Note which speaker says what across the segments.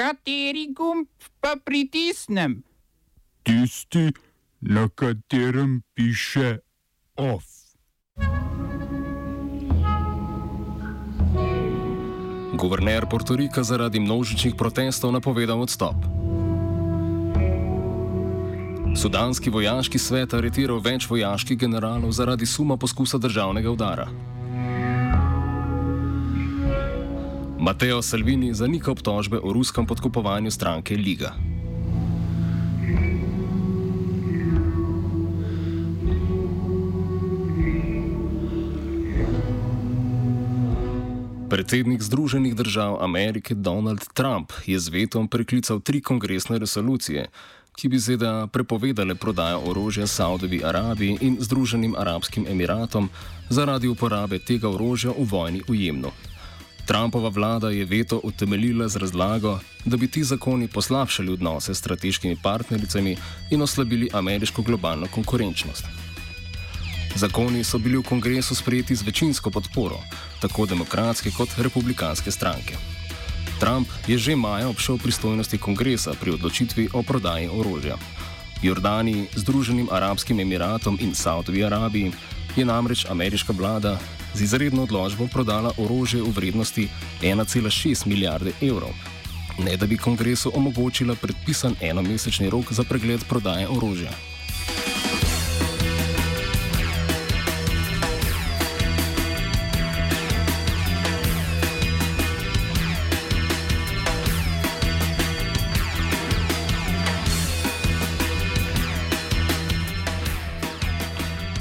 Speaker 1: Kateri gumb pa pritisnem?
Speaker 2: Tisti, na katerem piše OF.
Speaker 3: Guverner Portorika zaradi množičnih protestov napovedal odstop. Sudanski vojaški svet aretiral več vojaških generalov zaradi suma poskusa državnega udara. Mateo Salvini zanika obtožbe o ruskem podkupovanju stranke Liga. Predsednik Združenih držav Amerike Donald Trump je z vetom preklical tri kongresne resolucije, ki bi ZDA prepovedale prodajo orožja Saudovi Arabiji in Združenim arabskim emiratom zaradi uporabe tega orožja v vojni v Jemnu. Trumpova vlada je veto utemeljila z razlago, da bi ti zakoni poslabšali odnose s strateškimi partnericami in oslabili ameriško globalno konkurenčnost. Zakoni so bili v kongresu sprejeti z večinsko podporo, tako demokratske kot republikanske stranke. Trump je že maja obšel pristojnosti kongresa pri odločitvi o prodaji orožja. Jordaniji, Združenim arabskim emiratom in Saudovi Arabiji je namreč ameriška vlada z izredno odložbo prodala orožje v vrednosti 1,6 milijarde evrov, ne da bi kongresu omogočila predpisan enomesečni rok za pregled prodaje orožja.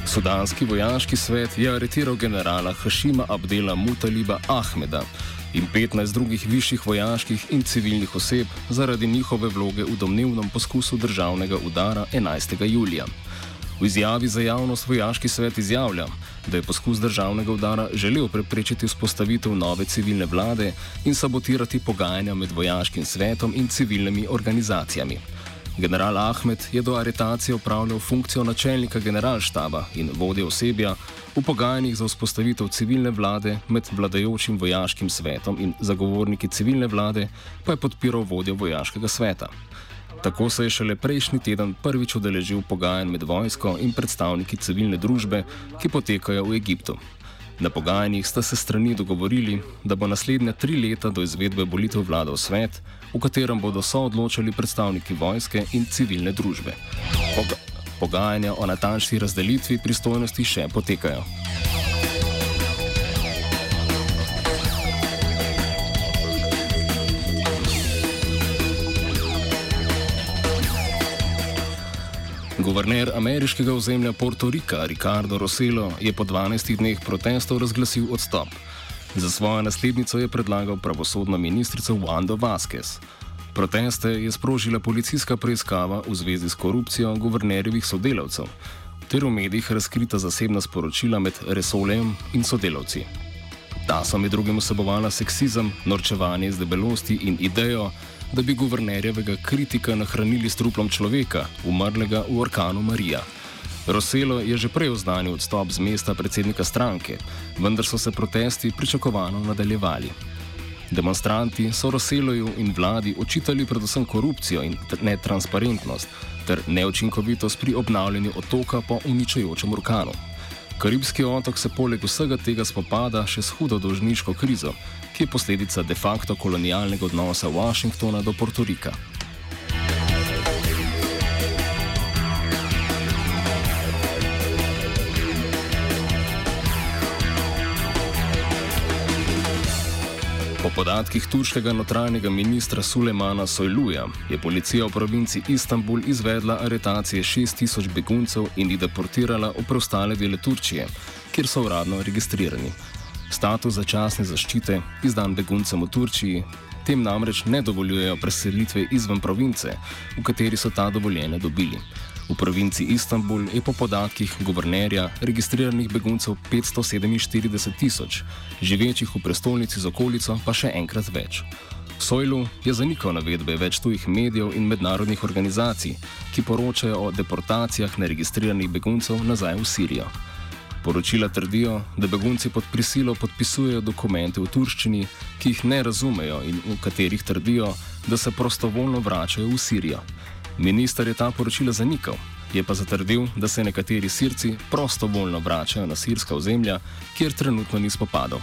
Speaker 3: Sudanski vojaški svet je aretiral generala Hašima Abdela Mutaliba Ahmeda in 15 drugih višjih vojaških in civilnih oseb zaradi njihove vloge v domnevnem poskusu državnega udara 11. julija. V izjavi za javnost vojaški svet izjavlja, da je poskus državnega udara želel preprečiti vzpostavitev nove civilne vlade in sabotirati pogajanja med vojaškim svetom in civilnimi organizacijami. General Ahmed je do aretacije upravljal funkcijo načelnika generalštaba in vodje osebja v pogajanjih za vzpostavitev civilne vlade med vladajočim vojaškim svetom in zagovorniki civilne vlade pa je podpiral vodjo vojaškega sveta. Tako se je šele prejšnji teden prvič udeležil pogajanj med vojsko in predstavniki civilne družbe, ki potekajo v Egiptu. Na pogajanjih sta se strani dogovorili, da bo naslednja tri leta do izvedbe volitev vladal svet, v katerem bodo soodločali predstavniki vojske in civilne družbe. Poga pogajanja o natančni razdelitvi pristojnosti še potekajo. Guverner ameriškega ozemlja Puerto Rika Ricardo Roselo je po 12 dneh protestov razglasil odstop. Za svojo naslednico je predlagal pravosodna ministrica Wanda Vazquez. Proteste je sprožila policijska preiskava v zvezi s korupcijo guvernerjevih sodelavcev, ter v medijih razkrita zasebna sporočila med Resolem in sodelavci. Ta so med drugim vsebovala seksizem, norčevanje z debelosti in idejo, da bi guvernerjevega kritika nahranili s truplom človeka, umrlega v orkanu Marija. Roselo je že prej oznanil odstop z mesta predsednika stranke, vendar so se protesti pričakovano nadaljevali. Demonstranti so Roseloju in vladi očitali predvsem korupcijo in netransparentnost ter neučinkovitost pri obnavljanju otoka po uničujočem orkanu. Karibski otok se poleg vsega tega spopada še s hudo dolžniško krizo, ki je posledica de facto kolonialnega odnosa Washingtona do Portorika. Po podatkih turškega notranjega ministra Sulemana Sojluja je policija v provinci Istanbul izvedla aretacije 6000 beguncev in jih deportirala v preostale dele Turčije, kjer so uradno registrirani. Status začasne zaščite, izdan beguncem v Turčiji, tem namreč ne dovoljujejo preselitve izven province, v kateri so ta dovoljene dobili. V provinci Istanbul je po podatkih guvernerja registriranih beguncev 547 tisoč, živečih v prestolnici z okolico pa še enkrat več. Sojlu je zanikal navedbe več tujih medijev in mednarodnih organizacij, ki poročajo o deportacijah neregistriranih beguncev nazaj v Sirijo. Poročila trdijo, da begunci pod prisilo podpisujejo dokumente v turščini, ki jih ne razumejo in v katerih trdijo, da se prostovoljno vračajo v Sirijo. Minister je ta poročila zanikal, je pa zatrdil, da se nekateri Sirci prostovoljno vračajo na sirska ozemlja, kjer trenutno ni spopadov.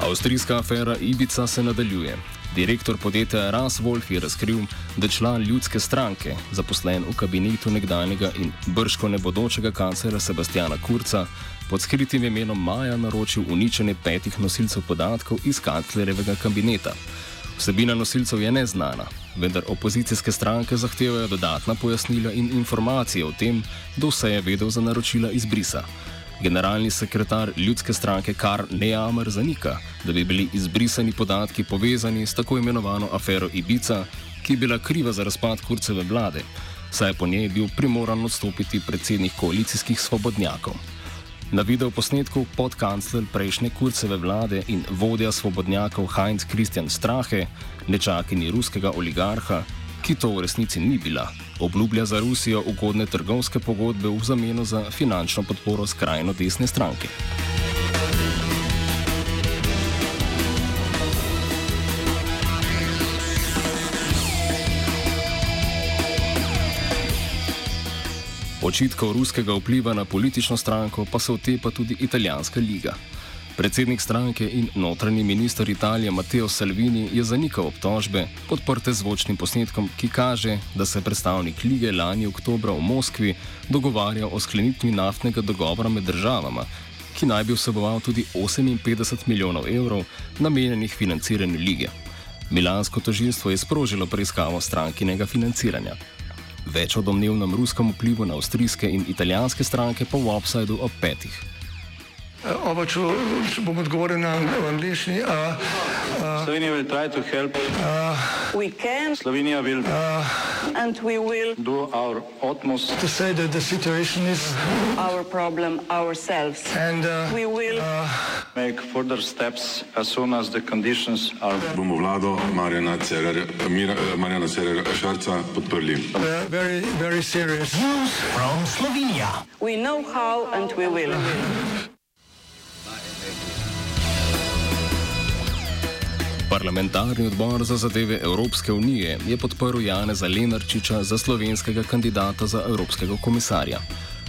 Speaker 3: Avstrijska afera Ibica se nadaljuje. Direktor podjetja Raswolf je razkril, da član ljudske stranke, zaposlen v kabinetu nekdanjega in brško nebodočega kanclera Sebastiana Kurca, pod skritim imenom Maja naročil uničenje petih nosilcev podatkov iz kanclerjevega kabineta. Vsebina nosilcev je neznana, vendar opozicijske stranke zahtevajo dodatna pojasnila in informacije o tem, kdo se je vedel za naročila izbrisa. Generalni sekretar ljudske stranke Kar Neamer zanika, da bi bili izbrisani podatki povezani s tako imenovano afero Ibica, ki je bila kriva za razpad kurceve vlade, saj je po njej bil primoran odstopiti predsednik koalicijskih svobodnjakov. Na videoposnetku podkancler prejšnje kurceve vlade in vodja svobodnjakov Heinz Christian Strahe, nečakini ruskega oligarha, ki to v resnici ni bila, obljublja za Rusijo ugodne trgovske pogodbe v zameno za finančno podporo skrajno desne stranke. Očitkov ruskega vpliva na politično stranko pa se otepa tudi italijanska liga. Predsednik stranke in notranji minister Italije Matteo Salvini je zanikal obtožbe, podprte zvočnim posnetkom, ki kaže, da se predstavnik lige lani oktobra v Moskvi dogovarja o sklenitvi naftnega dogovora med državama, ki naj bi vseboval tudi 58 milijonov evrov namenjenih financiranju lige. Milansko tožilstvo je sprožilo preiskavo strankinega financiranja. Več o domnevnem ruskem vplivu na avstrijske in italijanske stranke pa v Offsideu ob petih.
Speaker 4: Oba, če, če bom odgovoril na angliški.
Speaker 5: Slovenija will try to help.
Speaker 6: We can
Speaker 5: Slovenija will
Speaker 6: and we will
Speaker 5: do our utmost
Speaker 4: To say that the situation is
Speaker 6: our problem ourselves.
Speaker 4: and uh,
Speaker 6: We will
Speaker 5: make further steps as soon as the conditions are
Speaker 7: bomo vlado Marjana Cererja, Mira- Marjana Cererja Šarca podprli.
Speaker 4: uh, very, very serious.
Speaker 6: we know how and we will.
Speaker 3: Parlamentarni odbor za zadeve Evropske unije je podprl Janeza Lenarčiča za slovenskega kandidata za evropskega komisarja.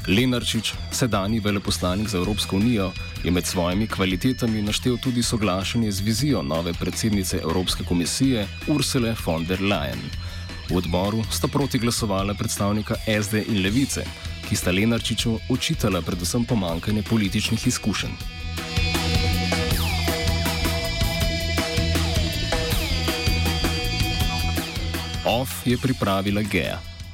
Speaker 3: Lenarčič, sedajni veleposlanik za Evropsko unijo, je med svojimi kvalitetami naštel tudi soglašanje z vizijo nove predsednice Evropske komisije Ursule von der Leyen. V odboru sta proti glasovala predstavnika SD in Levice, ki sta Lenarčiču očitala predvsem pomankanje političnih izkušenj. OF je pripravila Geja.